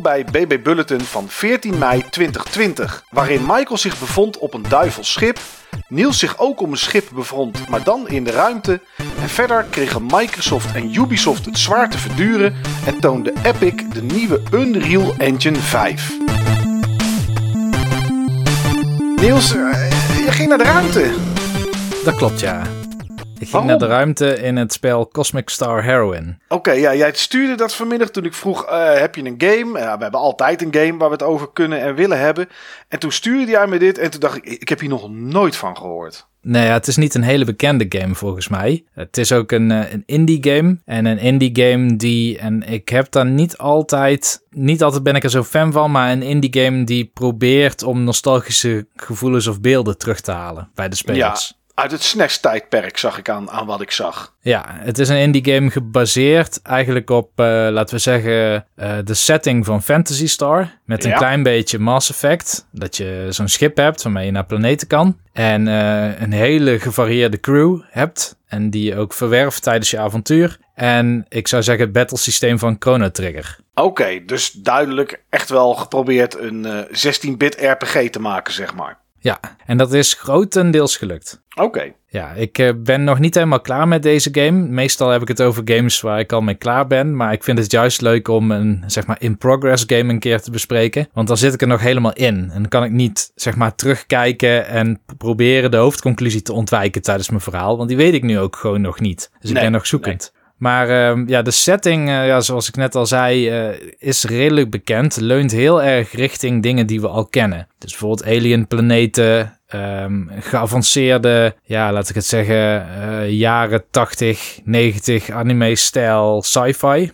Bij BB Bulletin van 14 mei 2020, waarin Michael zich bevond op een duivels schip, Niels zich ook op een schip bevond, maar dan in de ruimte, en verder kregen Microsoft en Ubisoft het zwaar te verduren en toonde Epic de nieuwe Unreal Engine 5. Niels, eh, je ging naar de ruimte. Dat klopt, ja. Ik ging Waarom? naar de ruimte in het spel Cosmic Star Heroine. Oké, ja, jij stuurde dat vanmiddag toen ik vroeg: eh, heb je een game? Ja, we hebben altijd een game waar we het over kunnen en willen hebben. En toen stuurde jij me dit en toen dacht ik: ik heb hier nog nooit van gehoord. Nee, ja, het is niet een hele bekende game volgens mij. Het is ook een, eh, een indie game. En een indie game die, en ik heb daar niet altijd, niet altijd ben ik er zo fan van, maar een indie game die probeert om nostalgische gevoelens of beelden terug te halen bij de spelers. Uit het SNES-tijdperk zag ik aan, aan wat ik zag. Ja, het is een indie game gebaseerd eigenlijk op, eh, laten we zeggen, eh, de setting van Fantasy Star. Met een Ja. klein beetje Mass Effect. Dat je zo'n schip hebt waarmee je naar planeten kan. En eh, een hele gevarieerde crew hebt. En die je ook verwerft tijdens je avontuur. En ik zou zeggen het battlesysteem van Chrono Trigger. Oké, dus duidelijk echt wel geprobeerd een eh, 16-bit RPG te maken, zeg maar. Ja, en dat is grotendeels gelukt. Oké, Ja, ik eh, ben nog niet helemaal klaar met deze game. Meestal heb ik het over games waar ik al mee klaar ben. Maar ik vind het juist leuk om een, zeg maar, in-progress game een keer te bespreken. Want dan zit ik er nog helemaal in. En dan kan ik niet, zeg maar, terugkijken en proberen de hoofdconclusie te ontwijken tijdens mijn verhaal. Want die weet ik nu ook gewoon nog niet. Dus ik ben nog zoekend. Maar ehm, ja, de setting, eh, ja, zoals ik net al zei, eh, is redelijk bekend. Leunt heel erg richting dingen die we al kennen. Dus bijvoorbeeld alien planeten, ehm, geavanceerde, ja, laat ik het zeggen, eh, jaren 80, 90 anime-stijl sci-fi.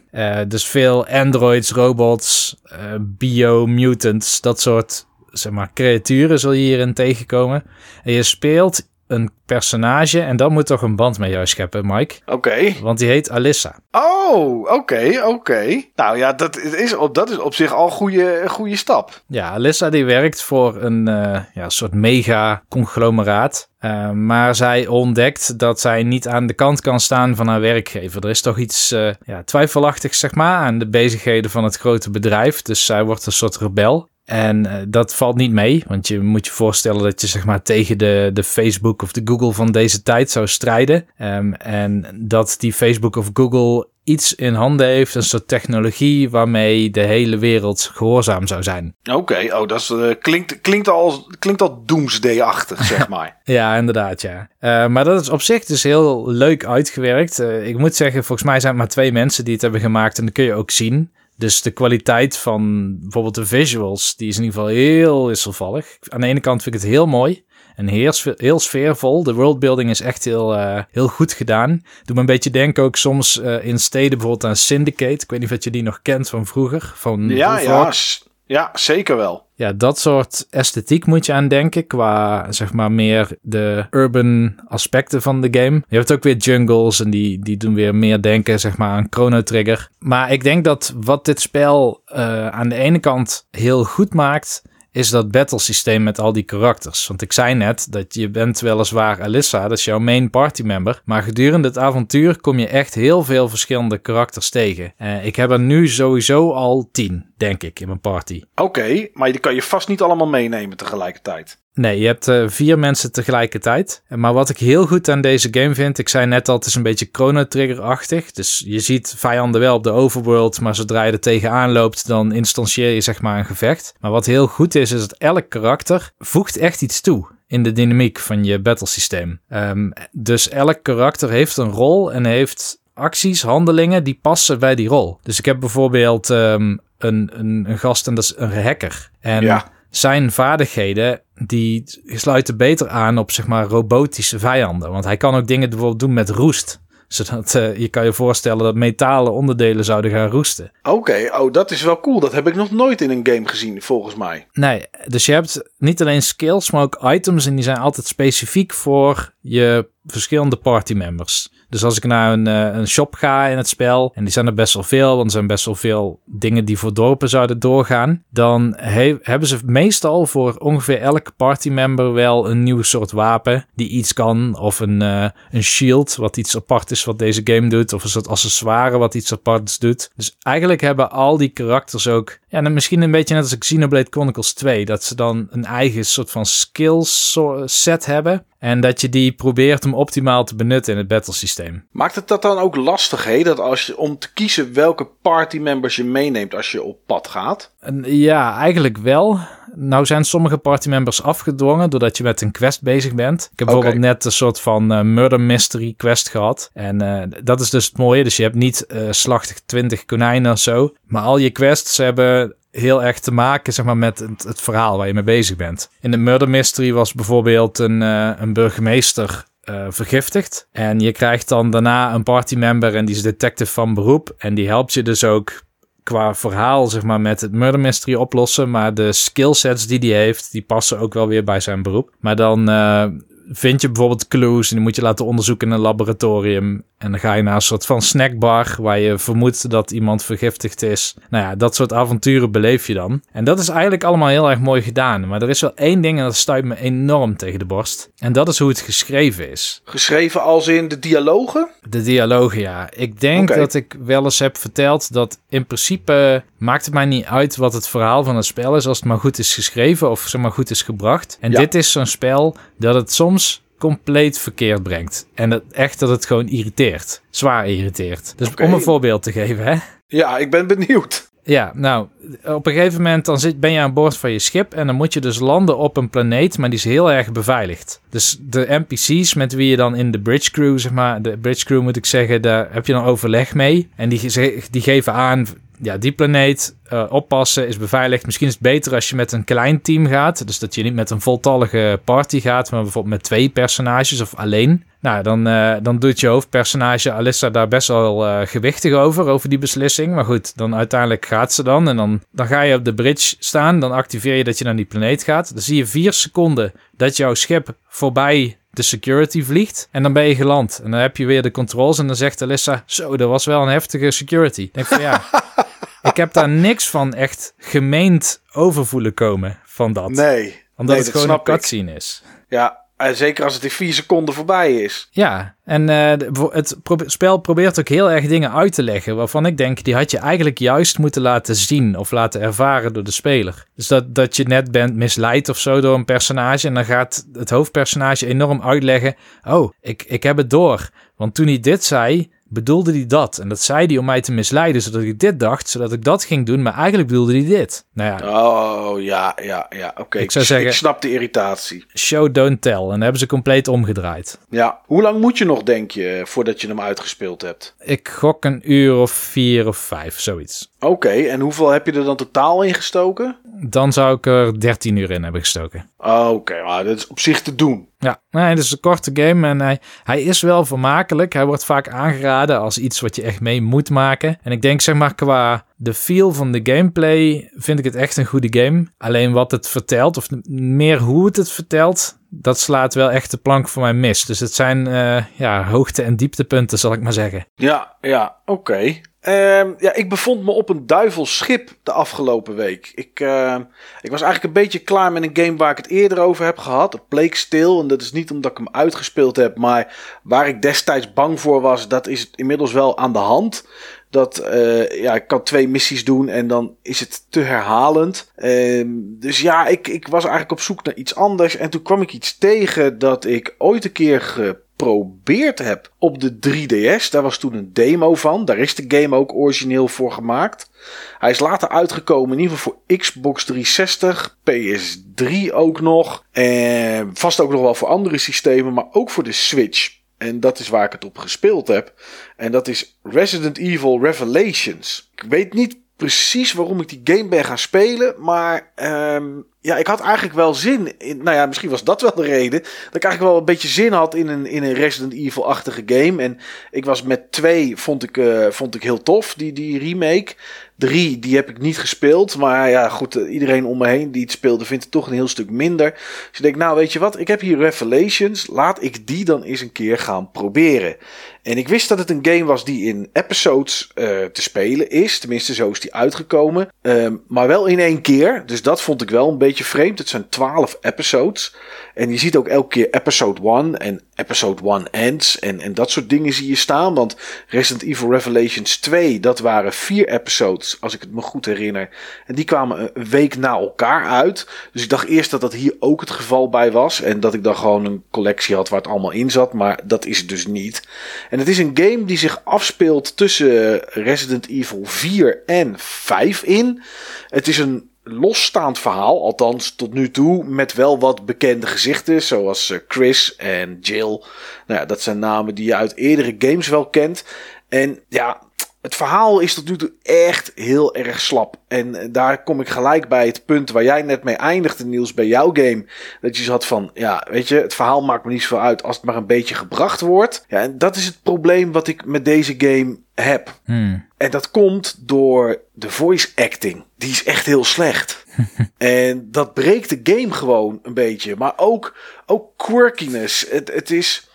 Dus veel androids, robots, bio-mutants, dat soort zeg maar, creaturen zul je hierin tegenkomen. En je speelt een personage en dat moet toch een band met jou scheppen, Mike. oké. Want die heet Alyssa. Oh, oké, oké. Nou ja, dat is, op, dat is op zich al een goede, stap. Ja, Alyssa die werkt voor een eh, ja, soort mega conglomeraat. Eh, maar zij ontdekt dat zij niet aan de kant kan staan van haar werkgever. Er is toch iets eh, ja, twijfelachtigs zeg maar, aan de bezigheden van het grote bedrijf. Dus zij wordt een soort rebel. En eh, dat valt niet mee, want je moet je voorstellen dat je zeg maar tegen de, de Facebook of de Google van deze tijd zou strijden. Ehm, en dat die Facebook of Google iets in handen heeft, een soort technologie waarmee de hele wereld gehoorzaam zou zijn. Oké, oh, dat is, eh, klinkt, klinkt, al, klinkt al doomsday-achtig, zeg maar. Ja, inderdaad, ja. Eh, maar dat is op zich dus heel leuk uitgewerkt. Ik moet zeggen, volgens mij zijn het maar twee mensen die het hebben gemaakt en dat kun je ook zien. Dus de kwaliteit van bijvoorbeeld de visuals, die is in ieder geval heel wisselvallig. Aan de ene kant vind ik het heel mooi en heel, heel sfeervol. De worldbuilding is echt heel, eh, heel goed gedaan. Doet me een beetje denken ook soms eh, in steden bijvoorbeeld aan Syndicate. Ik weet niet of je die nog kent van vroeger. Van Ja, Bullfrog. ja, ja, zeker wel. Ja, dat soort esthetiek moet je aan denken qua zeg maar meer de urban aspecten van de game. Je hebt ook weer jungles en die, die doen weer meer denken zeg maar aan Chrono Trigger. Maar ik denk dat wat dit spel eh, aan de ene kant heel goed maakt, is dat battle systeem met al die karakters. Want ik zei net dat je bent weliswaar Alyssa, dat is jouw main party member. Maar gedurende het avontuur kom je echt heel veel verschillende karakters tegen. Eh, ik heb er nu sowieso al tien, denk ik, in mijn party. Oké, maar die kan je vast niet allemaal meenemen tegelijkertijd. Nee, je hebt eh, vier mensen tegelijkertijd. Maar wat ik heel goed aan deze game vind, ik zei net al, het is een beetje Chrono Trigger-achtig. Dus je ziet vijanden wel op de overworld, maar zodra je er tegenaan loopt, dan instantieer je zeg maar een gevecht. Maar wat heel goed is, is dat elk karakter voegt echt iets toe in de dynamiek van je battlesysteem. Ehm dus elk karakter heeft een rol en heeft acties, handelingen die passen bij die rol. Dus ik heb bijvoorbeeld ehm, een, een, een gast en dat is een hacker. En Ja. Zijn vaardigheden die sluiten beter aan op zeg maar robotische vijanden. Want hij kan ook dingen bijvoorbeeld doen met roest. Zodat eh, je kan je voorstellen dat metalen onderdelen zouden gaan roesten. Oké, oh, dat is wel cool. Dat heb ik nog nooit in een game gezien, volgens mij. Nee, dus je hebt niet alleen skills, maar ook items. En die zijn altijd specifiek voor je verschillende partymembers. Dus als ik naar een, uh, een shop ga in het spel, en die zijn er best wel veel, want er zijn best wel veel dingen die voor dorpen zouden doorgaan, dan hebben ze meestal voor ongeveer elke partymember wel een nieuw soort wapen die iets kan, of een, uh, een shield wat iets apart is wat deze game doet, of een soort accessoire wat iets aparts doet. Dus eigenlijk hebben al die karakters ook, ja, misschien een beetje net als Xenoblade Chronicles 2, dat ze dan een eigen soort van skills set hebben. En dat je die probeert om optimaal te benutten in het battlesysteem. Maakt het dat dan ook lastig, hè? Dat als je, om te kiezen welke partymembers je meeneemt als je op pad gaat? Ja, eigenlijk wel. Nou zijn sommige partymembers afgedwongen doordat je met een quest bezig bent. Ik heb bijvoorbeeld net een soort van uh, murder mystery quest gehad. En uh, dat is dus het mooie. Dus je hebt niet uh, slachtig 20 konijnen of zo. Maar al je quests hebben heel erg te maken zeg maar, met het, verhaal waar je mee bezig bent. In de Murder Mystery was bijvoorbeeld een, uh, een burgemeester uh, vergiftigd. En je krijgt dan daarna een partymember en die is detective van beroep. En die helpt je dus ook qua verhaal, zeg maar, met het murder mystery oplossen. Maar de skillsets die hij heeft, die passen ook wel weer bij zijn beroep. Maar dan uh, vind je bijvoorbeeld clues en die moet je laten onderzoeken in een laboratorium. En dan ga je naar een soort van snackbar waar je vermoedt dat iemand vergiftigd is. Nou ja, dat soort avonturen beleef je dan. En dat is eigenlijk allemaal heel erg mooi gedaan. Maar er is wel één ding en dat stuit me enorm tegen de borst. En dat is hoe het geschreven is. Geschreven als in de dialogen? De dialogen, ja. Ik denk dat ik wel eens heb verteld dat in principe maakt het mij niet uit wat het verhaal van het spel is als het maar goed is geschreven of zeg maar goed is gebracht. En dit is zo'n spel dat het soms compleet verkeerd brengt. En dat, echt dat het gewoon irriteert. Zwaar irriteert. Dus om een voorbeeld te geven, hè? Ja, ik ben benieuwd. Ja, nou, op een gegeven moment dan zit, ben je aan boord van je schip en dan moet je dus landen op een planeet, maar die is heel erg beveiligd. Dus de NPC's met wie je dan in de bridge crew, zeg maar, de bridge crew moet ik zeggen, daar heb je dan overleg mee. En die, die geven aan, ja, die planeet uh, oppassen is beveiligd. Misschien is het beter als je met een klein team gaat. Dus dat je niet met een voltallige party gaat, maar bijvoorbeeld met twee personages of alleen. Nou, dan, uh, dan doet je hoofdpersonage Alissa daar best wel uh, gewichtig over, over die beslissing. Maar goed, dan uiteindelijk gaat ze dan. En dan, dan ga je op de bridge staan. Dan activeer je dat je naar die planeet gaat. Dan zie je vier seconden dat jouw schip voorbij de security vliegt. En dan ben je geland. En dan heb je weer de controls. En dan zegt Alissa: Zo, dat was wel een heftige security. Ik denk van ja. ik heb daar niks van echt gemeend over voelen komen van dat. Nee. Omdat nee, het gewoon een cutscene is. Ja, zeker als het in vier seconden voorbij is. Ja, en uh, het spel probeert ook heel erg dingen uit te leggen. Waarvan ik denk, die had je eigenlijk juist moeten laten zien of laten ervaren door de speler. Dus dat, dat je net bent misleid of zo door een personage. En dan gaat het hoofdpersonage enorm uitleggen. Oh, ik, ik heb het door. Want toen hij dit zei, bedoelde hij dat. En dat zei hij om mij te misleiden, zodat ik dit dacht, zodat ik dat ging doen. Maar eigenlijk bedoelde hij dit. Nou ja. Oh, ja, ja, ja. Oké, ik, zou zeggen, ik snap de irritatie. Show, don't tell. En dan hebben ze compleet omgedraaid. Ja. Hoe lang moet je nog, denk je, voordat je hem uitgespeeld hebt? Ik gok een uur of vier of vijf, zoiets. Oké, en hoeveel heb je er dan totaal in gestoken? Dan zou ik er 13 uur in hebben gestoken. Oké, maar dat is op zich te doen. Ja, nee, het is een korte game en hij, hij is wel vermakelijk. Hij wordt vaak aangeraden als iets wat je echt mee moet maken. En ik denk zeg maar qua de feel van de gameplay vind ik het echt een goede game. Alleen wat het vertelt, of meer hoe het het vertelt, dat slaat wel echt de plank voor mij mis. Dus het zijn uh, ja, hoogte- en dieptepunten, zal ik maar zeggen. Ja, ja, oké. Uh, ja, ik bevond me op een duivelschip de afgelopen week. Ik, uh, ik was eigenlijk een beetje klaar met een game waar ik het eerder over heb gehad. Het Plague Still. En dat is niet omdat ik hem uitgespeeld heb. Maar waar ik destijds bang voor was, dat is inmiddels wel aan de hand. Dat uh, ja, ik kan twee missies doen en dan is het te herhalend. Uh, dus ja, ik, ik was eigenlijk op zoek naar iets anders. En toen kwam ik iets tegen dat ik ooit een keer geprobeerd heb op de 3DS. Daar was toen een demo van. Daar is de game ook origineel voor gemaakt. Hij is later uitgekomen, in ieder geval voor Xbox 360, PS3 ook nog. En vast ook nog wel voor andere systemen, maar ook voor de Switch. En dat is waar ik het op gespeeld heb. En dat is Resident Evil Revelations. Ik weet niet precies waarom ik die game ben gaan spelen. Maar um, ja, ik had eigenlijk wel zin in. Nou ja, misschien was dat wel de reden. Dat ik eigenlijk wel een beetje zin had in een, in een Resident Evil-achtige game. En ik was met twee, vond ik, uh, vond ik heel tof, die, die remake. Drie, die heb ik niet gespeeld. Maar ja, goed, eh, iedereen om me heen die het speelde vindt het toch een heel stuk minder. Dus ik denk, nou weet je wat, ik heb hier Revelations. Laat ik die dan eens een keer gaan proberen. En ik wist dat het een game was die in episodes uh, te spelen is. Tenminste, zo is die uitgekomen. Um, maar wel in één keer. Dus dat vond ik wel een beetje vreemd. Het zijn twaalf episodes. En je ziet ook elke keer episode 1 en episode 1 ends. En, en dat soort dingen zie je staan. Want Resident Evil Revelations 2, dat waren vier episodes, als ik het me goed herinner. En die kwamen een week na elkaar uit. Dus ik dacht eerst dat dat hier ook het geval bij was. En dat ik dan gewoon een collectie had waar het allemaal in zat. Maar dat is het dus niet. En het is een game die zich afspeelt tussen Resident Evil 4 en 5 in. Het is een losstaand verhaal, althans tot nu toe, met wel wat bekende gezichten, zoals eh, Chris en Jill. Nou ja, dat zijn namen die je uit eerdere games wel kent. En ja, het verhaal is tot nu toe echt heel erg slap. En eh, daar kom ik gelijk bij het punt waar jij net mee eindigde, Niels, bij jouw game. Dat je zat van, ja, weet je, het verhaal maakt me niet zoveel uit als het maar een beetje gebracht wordt. Ja, en dat is het probleem wat ik met deze game heb. Hmm. En dat komt door de voice acting. Die is echt heel slecht. en dat breekt de game gewoon een beetje. Maar ook, ook quirkiness. Het, het is.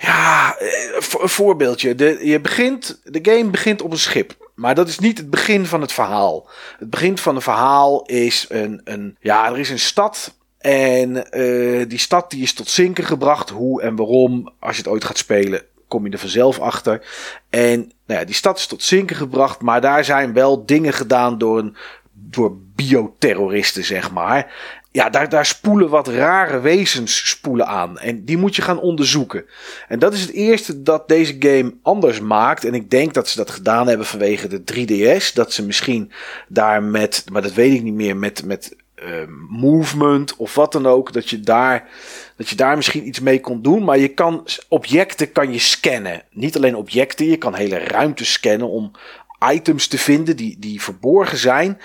Ja, een voorbeeldje. De, je begint, de game begint op een schip. Maar dat is niet het begin van het verhaal. Het begin van het verhaal is een. een ja, er is een stad. En uh, die stad die is tot zinken gebracht. Hoe en waarom, als je het ooit gaat spelen, kom je er vanzelf achter. En nou ja, die stad is tot zinken gebracht. Maar daar zijn wel dingen gedaan door, een, door bioterroristen, zeg maar ja, daar, daar spoelen wat rare wezens spoelen aan. En die moet je gaan onderzoeken. En dat is het eerste dat deze game anders maakt. En ik denk dat ze dat gedaan hebben vanwege de 3DS. Dat ze misschien daar met, maar dat weet ik niet meer, met, met uh, movement of wat dan ook. Dat je daar dat je daar misschien iets mee kon doen. Maar je kan objecten kan je scannen. Niet alleen objecten, je kan hele ruimte scannen om items te vinden die, die verborgen zijn.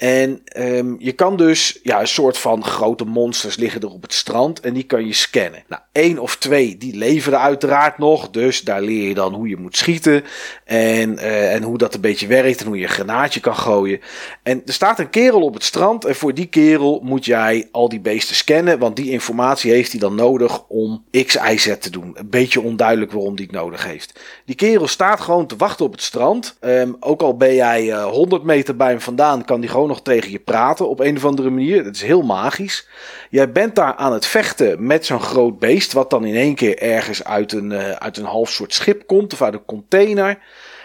En um, je kan dus, ja, een soort van grote monsters liggen er op het strand en die kan je scannen. Nou, één of twee, die leven er uiteraard nog. Dus daar leer je dan hoe je moet schieten en, uh, en hoe dat een beetje werkt en hoe je een granaatje kan gooien. En er staat een kerel op het strand en voor die kerel moet jij al die beesten scannen, want die informatie heeft hij dan nodig om X, Y, Z te doen. Een beetje onduidelijk waarom die het nodig heeft. Die kerel staat gewoon te wachten op het strand. Um, ook al ben jij uh, 100 meter bij hem vandaan, kan die gewoon nog tegen je praten op een of andere manier. Dat is heel magisch. Jij bent daar aan het vechten met zo'n groot beest, wat dan in één keer ergens uit een, uh, uit een half soort schip komt of uit een container.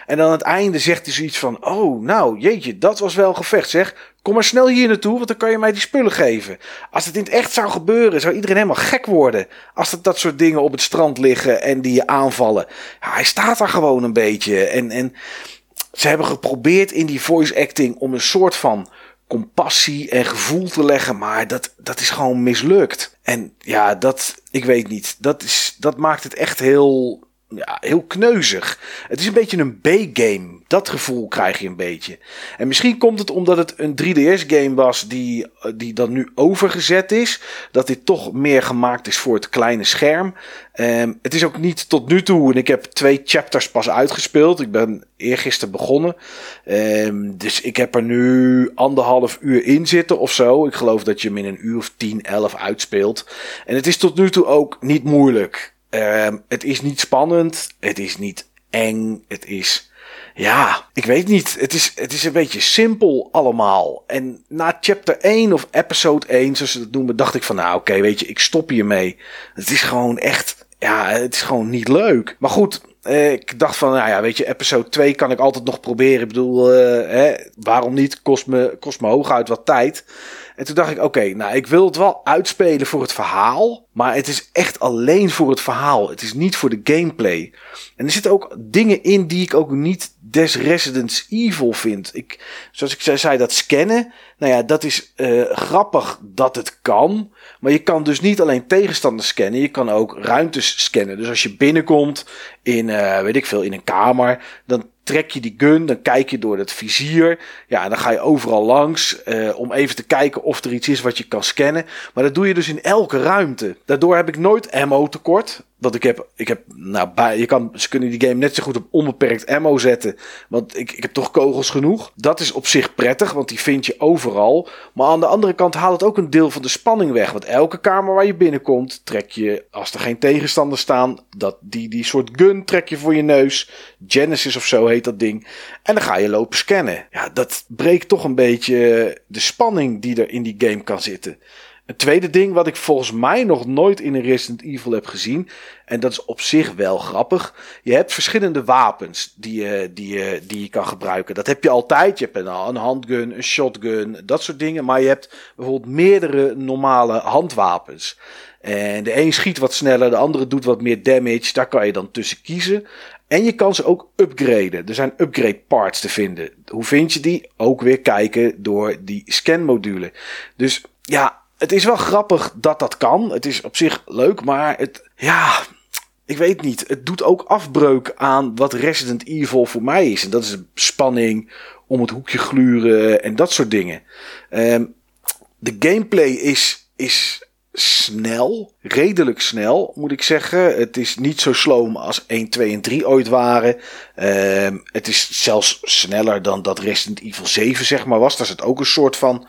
En dan aan het einde zegt hij zoiets van: Oh, nou jeetje, dat was wel gevecht zeg. Kom maar snel hier naartoe, want dan kan je mij die spullen geven. Als het in het echt zou gebeuren, zou iedereen helemaal gek worden. Als er dat soort dingen op het strand liggen en die je aanvallen. Hij staat daar gewoon een beetje. En, en ze hebben geprobeerd in die voice acting om een soort van compassie en gevoel te leggen, maar dat, dat is gewoon mislukt. En ja, dat, ik weet niet, dat, is, dat maakt het echt heel, ja, heel kneuzig. Het is een beetje een B-game. Dat gevoel krijg je een beetje. En misschien komt het omdat het een 3DS-game was die, die dan nu overgezet is. Dat dit toch meer gemaakt is voor het kleine scherm. Um, het is ook niet tot nu toe, en ik heb twee chapters pas uitgespeeld. Ik ben eergisteren begonnen. Um, dus ik heb er nu anderhalf uur in zitten of zo. Ik geloof dat je hem in een uur of 10, 11 uitspeelt. En het is tot nu toe ook niet moeilijk. Um, het is niet spannend. Het is niet eng. Het is. Ja, ik weet niet. Het is, het is een beetje simpel allemaal. En na chapter 1 of episode 1, zoals ze dat noemen, dacht ik van nou oké, weet je, ik stop hiermee. Het is gewoon echt, ja, het is gewoon niet leuk. Maar goed, eh, ik dacht van, nou ja, weet je, episode 2 kan ik altijd nog proberen. Ik bedoel, uh, hè, waarom niet? Kost me, kost me hooguit wat tijd. En toen dacht ik, oké, nou, ik wil het wel uitspelen voor het verhaal. Maar het is echt alleen voor het verhaal. Het is niet voor de gameplay. En er zitten ook dingen in die ik ook niet des Residents Evil vind. Ik, zoals ik zei, dat scannen. Nou ja, dat is uh, grappig dat het kan. Maar je kan dus niet alleen tegenstanders scannen. Je kan ook ruimtes scannen. Dus als je binnenkomt in, uh, weet ik veel, in een kamer. Dan trek je die gun, dan kijk je door het vizier. Ja, dan ga je overal langs uh, om even te kijken of er iets is wat je kan scannen. Maar dat doe je dus in elke ruimte. Daardoor heb ik nooit ammo tekort. Want ik heb, ik heb, nou, bij, je kan, ze kunnen die game net zo goed op onbeperkt ammo zetten. Want ik, ik heb toch kogels genoeg. Dat is op zich prettig, want die vind je overal. Maar aan de andere kant haalt het ook een deel van de spanning weg. Want elke kamer waar je binnenkomt, trek je, als er geen tegenstanders staan, dat, die, die soort gun trek je voor je neus. Genesis of zo heet dat ding. En dan ga je lopen scannen. Ja, dat breekt toch een beetje de spanning die er in die game kan zitten. Een tweede ding wat ik volgens mij nog nooit in een Resident Evil heb gezien. En dat is op zich wel grappig. Je hebt verschillende wapens die je, die je, die je kan gebruiken. Dat heb je altijd. Je hebt een, handgun, een shotgun, dat soort dingen. Maar je hebt bijvoorbeeld meerdere normale handwapens. En de een schiet wat sneller, de andere doet wat meer damage. Daar kan je dan tussen kiezen. En je kan ze ook upgraden. Er zijn upgrade parts te vinden. Hoe vind je die? Ook weer kijken door die scanmodule. Dus ja, het is wel grappig dat dat kan. Het is op zich leuk, maar het, ja, ik weet niet. Het doet ook afbreuk aan wat Resident Evil voor mij is. En dat is spanning, om het hoekje gluren en dat soort dingen. Um, de gameplay is, is snel, redelijk snel moet ik zeggen. Het is niet zo sloom als 1, 2 en 3 ooit waren. Um, het is zelfs sneller dan dat Resident Evil 7 zeg maar was. Daar zit ook een soort van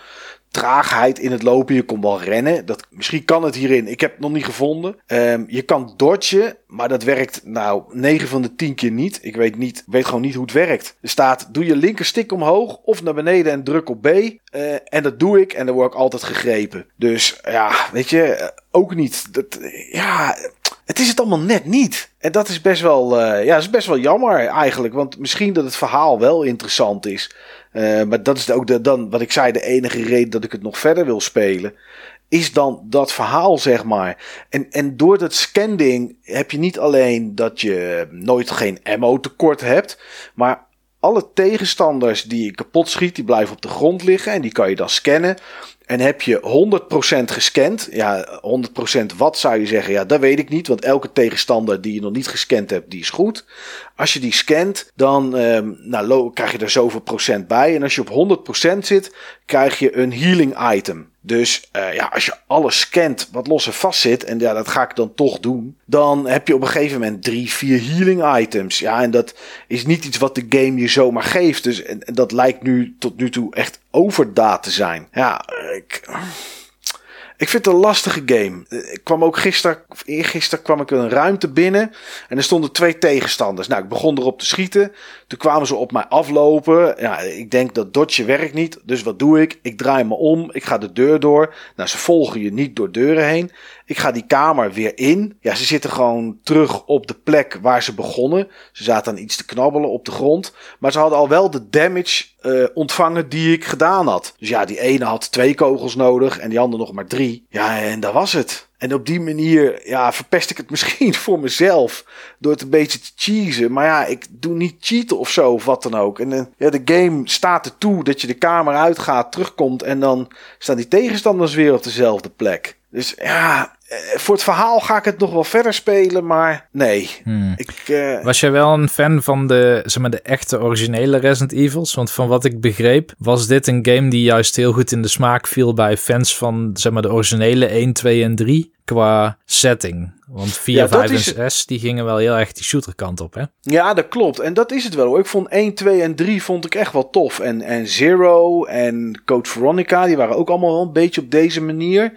traagheid in het lopen. Je kon wel rennen. Dat, misschien kan het hierin. Ik heb het nog niet gevonden. Um, je kan dodgen, maar dat werkt nou 9 van de 10 keer niet. Ik weet, niet, weet gewoon niet hoe het werkt. Er staat, doe je linkerstick omhoog of naar beneden en druk op B. Uh, en dat doe ik en dan word ik altijd gegrepen. Dus ja, weet je, eh, ook niet. Dat, ja, het is het allemaal net niet. En dat is best wel, uh, ja, is best wel jammer eigenlijk. Want misschien dat het verhaal wel interessant is. Uh, maar dat is ook de, dan, wat ik zei, de enige reden dat ik het nog verder wil spelen. Is dan dat verhaal, zeg maar. En, en door dat scanding heb je niet alleen dat je nooit geen ammo tekort hebt. Maar alle tegenstanders die je kapot schiet, die blijven op de grond liggen. En die kan je dan scannen. En heb je 100% gescand, ja, 100% wat zou je zeggen? Ja, dat weet ik niet, want elke tegenstander die je nog niet gescand hebt, die is goed. Als je die scant, dan um, nou, krijg je er zoveel procent bij. En als je op 100% zit, krijg je een healing item. Dus uh, ja, als je alles scant wat los en vast zit, en ja, dat ga ik dan toch doen, dan heb je op een gegeven moment drie, vier healing items. Ja, en dat is niet iets wat de game je zomaar geeft. Dus en dat lijkt nu tot nu toe echt overdaad te zijn. Ja, ik. Ik vind het een lastige game. Ik kwam ook gisteren, eergisteren, kwam ik een ruimte binnen. En er stonden twee tegenstanders. Nou, ik begon erop te schieten. Toen kwamen ze op mij aflopen. Ja, ik denk dat dodge werkt niet. Dus wat doe ik? Ik draai me om. Ik ga de deur door. Nou, ze volgen je niet door deuren heen. Ik ga die kamer weer in. Ja, ze zitten gewoon terug op de plek waar ze begonnen. Ze zaten aan iets te knabbelen op de grond. Maar ze hadden al wel de damage uh, ontvangen die ik gedaan had. Dus ja, die ene had twee kogels nodig en die andere nog maar drie. Ja, en dat was het. En op die manier ja, verpest ik het misschien voor mezelf. Door het een beetje te cheesen. Maar ja, ik doe niet cheaten of zo of wat dan ook. En uh, ja, de game staat er toe dat je de kamer uitgaat, terugkomt. En dan staan die tegenstanders weer op dezelfde plek. Dus ja, eh, voor het verhaal ga ik het nog wel verder spelen, maar nee. Hmm. Ik, uh... Was jij wel een fan van de, zeg maar, de echte originele Resident Evils? Want van wat ik begreep, was dit een game die juist heel goed in de smaak viel bij fans van zeg maar, de originele 1, 2 en 3 qua setting. Want 4, ja, 5 en 6 die gingen wel heel erg die shooter kant op, hè? Ja, dat klopt. En dat is het wel. Ik vond 1, 2 en 3 vond ik echt wel tof. En, en Zero en Code Veronica, die waren ook allemaal wel een beetje op deze manier.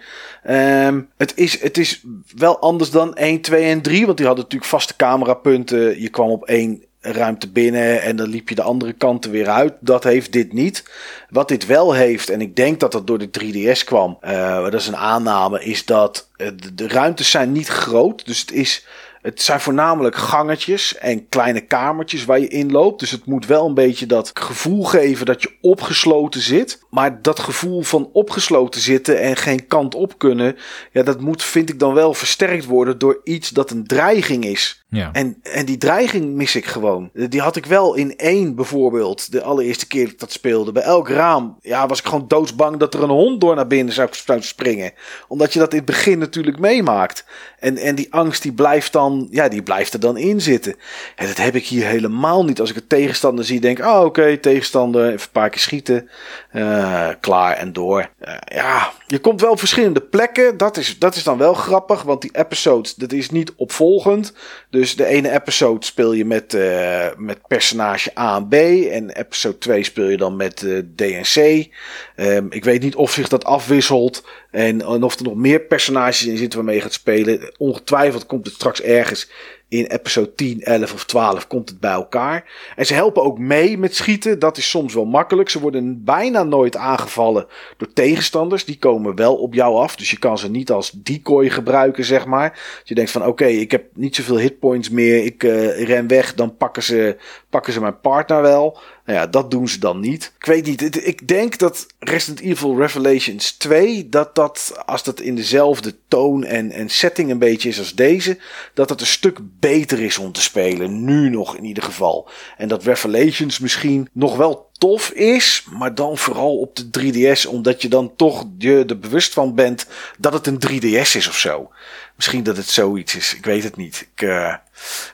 Um, het, is, het is wel anders dan 1, 2 en 3, want die hadden natuurlijk vaste camerapunten. Je kwam op één ruimte binnen en dan liep je de andere kanten weer uit. Dat heeft dit niet. Wat dit wel heeft, en ik denk dat dat door de 3DS kwam, uh, dat is een aanname, is dat uh, de, de ruimtes zijn niet groot. Dus het is het zijn voornamelijk gangetjes en kleine kamertjes waar je inloopt. Dus het moet wel een beetje dat gevoel geven dat je opgesloten zit. Maar dat gevoel van opgesloten zitten en geen kant op kunnen. Ja, dat moet, vind ik dan wel versterkt worden door iets dat een dreiging is. Ja. En, en die dreiging mis ik gewoon. Die had ik wel in één bijvoorbeeld. De allereerste keer dat ik dat speelde. Bij elk raam ja, was ik gewoon doodsbang dat er een hond door naar binnen zou springen. Omdat je dat in het begin natuurlijk meemaakt. En, en die angst die blijft, dan, ja, die blijft er dan in zitten. En dat heb ik hier helemaal niet. Als ik een tegenstander zie, denk ik, oh oké, tegenstander, even een paar keer schieten. Uh, klaar en door. Uh, ja, je komt wel op verschillende plekken. Dat is, dat is dan wel grappig, want die episodes, dat is niet opvolgend. Dus de ene episode speel je met, uh, met personage A en B. En episode 2 speel je dan met DNC. Um, ik weet niet of zich dat afwisselt. En, en of er nog meer personages in zitten waarmee je gaat spelen. Ongetwijfeld komt het straks ergens in episode 10, 11 of 12 komt het bij elkaar. En ze helpen ook mee met schieten. Dat is soms wel makkelijk. Ze worden bijna nooit aangevallen door tegenstanders. Die komen wel op jou af. Dus je kan ze niet als decoy gebruiken, zeg maar. je denkt van oké, ik heb niet zoveel hitpoints meer. Ik uh, ren weg. Dan pakken ze, pakken ze mijn partner wel. Nou ja, dat doen ze dan niet. Ik weet niet. Ik denk dat Resident Evil Revelations 2, dat dat, als dat in dezelfde toon en, en setting een beetje is als deze, dat het een stuk beter is om te spelen. Nu nog in ieder geval. En dat Revelations misschien nog wel tof is, maar dan vooral op de 3DS, omdat je dan toch je er bewust van bent dat het een 3DS is of zo. Misschien dat het zoiets is, ik weet het niet. Ik, uh,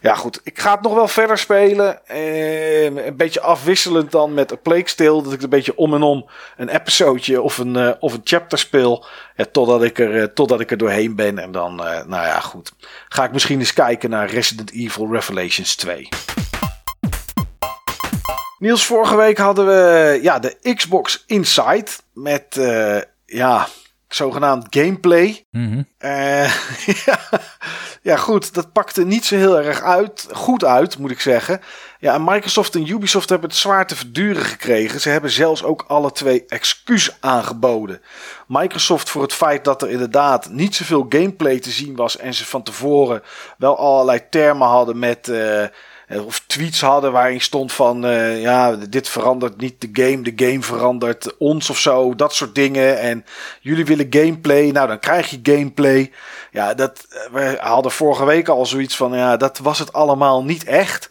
ja goed, ik ga het nog wel verder spelen. Eh, een beetje afwisselend dan met A Plague dat ik een beetje om en om een episodeje of een, uh, of een chapter speel, totdat, ik er, totdat ik er doorheen ben. En dan, nou ja goed, ga ik misschien eens kijken naar Resident Evil Revelations 2. Niels, vorige week hadden we ja, de Xbox Inside met uh, ja, zogenaamd gameplay. Mm uh, ja, ja, goed, dat pakte niet zo heel erg uit, goed uit, moet ik zeggen. Ja, en Microsoft en Ubisoft hebben het zwaar te verduren gekregen. Ze hebben zelfs ook alle twee excuus aangeboden. Microsoft voor het feit dat er inderdaad niet zoveel gameplay te zien was en ze van tevoren wel allerlei termen hadden met... Uh, eh, of tweets hadden waarin stond van uh, ja, dit verandert niet de game, de game verandert ons of zo, dat soort dingen. En jullie willen gameplay, nou dan krijg je gameplay. Ja, dat, eh, we hadden vorige week al zoiets van ja, dat was het allemaal niet echt.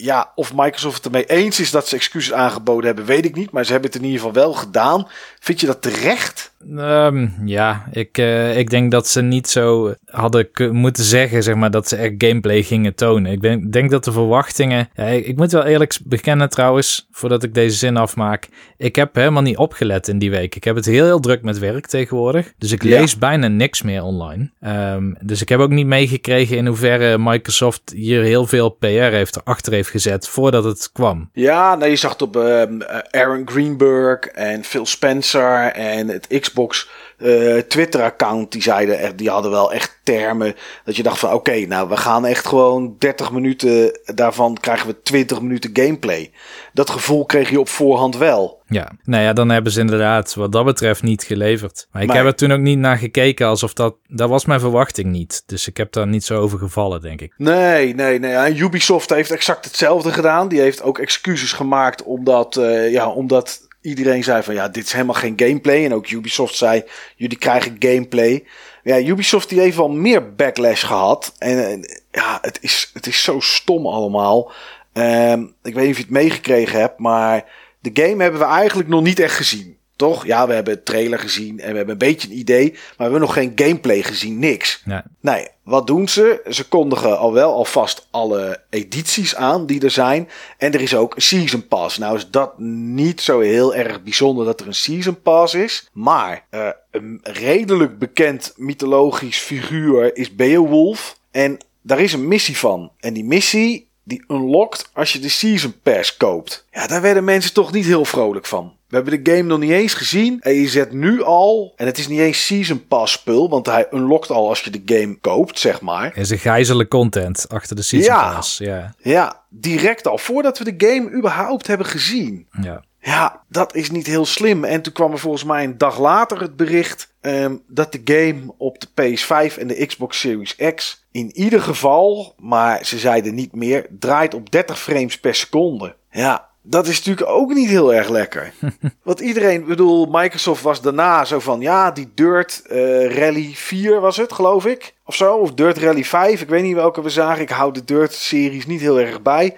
Ja, of Microsoft het ermee eens is dat ze excuses aangeboden hebben, weet ik niet. Maar ze hebben het in ieder geval wel gedaan. Vind je dat terecht? Um, ja, ik, uh, ik denk dat ze niet zo hadden moeten zeggen, zeg maar, dat ze echt gameplay gingen tonen. Ik denk, denk dat de verwachtingen... Ja, ik, ik, moet wel eerlijk bekennen trouwens, voordat ik deze zin afmaak. Ik heb helemaal niet opgelet in die week. Ik heb het heel, heel druk met werk tegenwoordig. Dus ik lees bijna niks meer online. Um, dus ik heb ook niet meegekregen in hoeverre Microsoft hier heel veel PR heeft erachter heeft gezet voordat het kwam. Ja, nou, je zag het op um, Aaron Greenberg en Phil Spencer en het Xbox uh, Twitter-account. Die zeiden, die hadden wel echt termen dat je dacht van oké, nou we gaan echt gewoon 30 minuten, daarvan krijgen we 20 minuten gameplay. Dat gevoel kreeg je op voorhand wel. Ja, nou ja, dan hebben ze inderdaad wat dat betreft niet geleverd. Maar ik heb er toen ook niet naar gekeken alsof dat... Dat was mijn verwachting niet. Dus ik heb daar niet zo over gevallen, denk ik. Nee, nee, nee. En Ubisoft heeft exact hetzelfde gedaan. Die heeft ook excuses gemaakt omdat, uh, ja, omdat iedereen zei van ja, dit is helemaal geen gameplay. En ook Ubisoft zei, jullie krijgen gameplay. Ja, Ubisoft die heeft wel meer backlash gehad. En, ja, het is, het is zo stom allemaal. Um, ik weet niet of je het meegekregen hebt, maar de game hebben we eigenlijk nog niet echt gezien. Toch? Ja, we hebben het trailer gezien en we hebben een beetje een idee, maar we hebben nog geen gameplay gezien, niks. Nee. nee, wat doen ze? Ze kondigen al wel alvast alle edities aan die er zijn. En er is ook een Season Pass. Nou is dat niet zo heel erg bijzonder dat er een Season Pass is. Maar uh, een redelijk bekend mythologisch figuur is Beowulf. En daar is een missie van. En die missie die unlockt als je de Season Pass koopt. Ja, daar werden mensen toch niet heel vrolijk van. We hebben de game nog niet eens gezien. En je zet nu al. En het is niet eens Season Pass spul. Want hij unlockt al als je de game koopt, zeg maar. Is een gijzelen content achter de Season ja, Pass. Ja. ja, direct al. Voordat we de game überhaupt hebben gezien. Ja. Ja, dat is niet heel slim. En toen kwam er volgens mij een dag later het bericht um, dat de game op de PS5 en de Xbox Series X in ieder geval, maar ze zeiden niet meer, draait op 30 frames per seconde. Ja, dat is natuurlijk ook niet heel erg lekker. Want iedereen, bedoel, Microsoft was daarna zo van, ja, die Dirt uh, Rally 4 was het, geloof ik. Of zo, of Dirt Rally 5, ik weet niet welke we zagen. Ik hou de Dirt-series niet heel erg bij.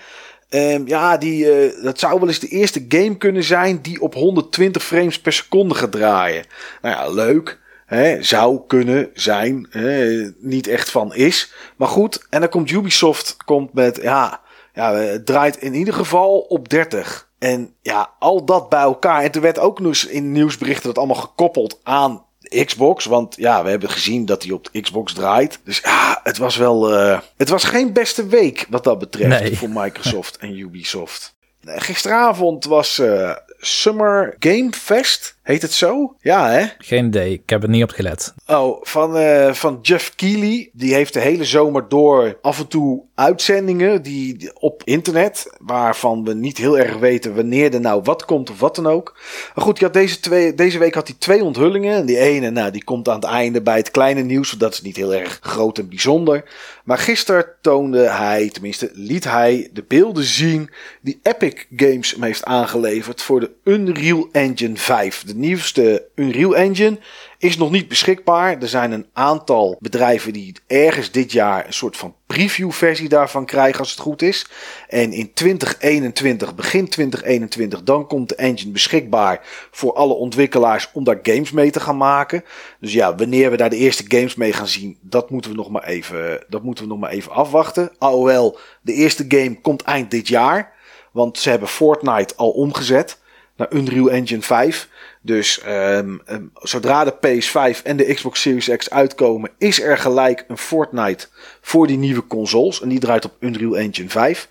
Um, ja, die, uh, dat zou wel eens de eerste game kunnen zijn die op 120 frames per seconde gaat draaien. Nou ja, leuk. Hè, zou kunnen zijn. Hè, niet echt van is. Maar goed, en dan komt Ubisoft komt met, ja, ja, het draait in ieder geval op 30. En ja, al dat bij elkaar. En toen werd ook nog in nieuwsberichten dat allemaal gekoppeld aan Xbox. Want ja, we hebben gezien dat hij op de Xbox draait. Dus ja, het was wel. Uh, het was geen beste week wat dat betreft nee. voor Microsoft en Ubisoft. Gisteravond was uh, Summer Game Fest. Heet het zo? Ja, hè? Geen idee. Ik heb er niet op gelet. Oh, van, uh, van Jeff Keighley. Die heeft de hele zomer door af en toe uitzendingen die, op internet. Waarvan we niet heel erg weten wanneer er nou wat komt of wat dan ook. Maar goed, had deze, twee, deze week had hij twee onthullingen. En die ene, nou, die komt aan het einde bij het kleine nieuws. Dat is niet heel erg groot en bijzonder. Maar gisteren toonde hij, tenminste liet hij de beelden zien die Epic Games hem heeft aangeleverd voor de Unreal Engine 5. De nieuwste Unreal Engine is nog niet beschikbaar. Er zijn een aantal bedrijven die ergens dit jaar een soort van preview versie daarvan krijgen als het goed is. En in 2021, begin 2021, dan komt de engine beschikbaar voor alle ontwikkelaars om daar games mee te gaan maken. Dus ja, wanneer we daar de eerste games mee gaan zien, dat moeten we nog maar even, dat moeten we nog maar even afwachten. AOL, de eerste game komt eind dit jaar. Want ze hebben Fortnite al omgezet naar Unreal Engine 5. Dus um, um, zodra de PS5 en de Xbox Series X uitkomen, is er gelijk een Fortnite voor die nieuwe consoles. En die draait op Unreal Engine 5.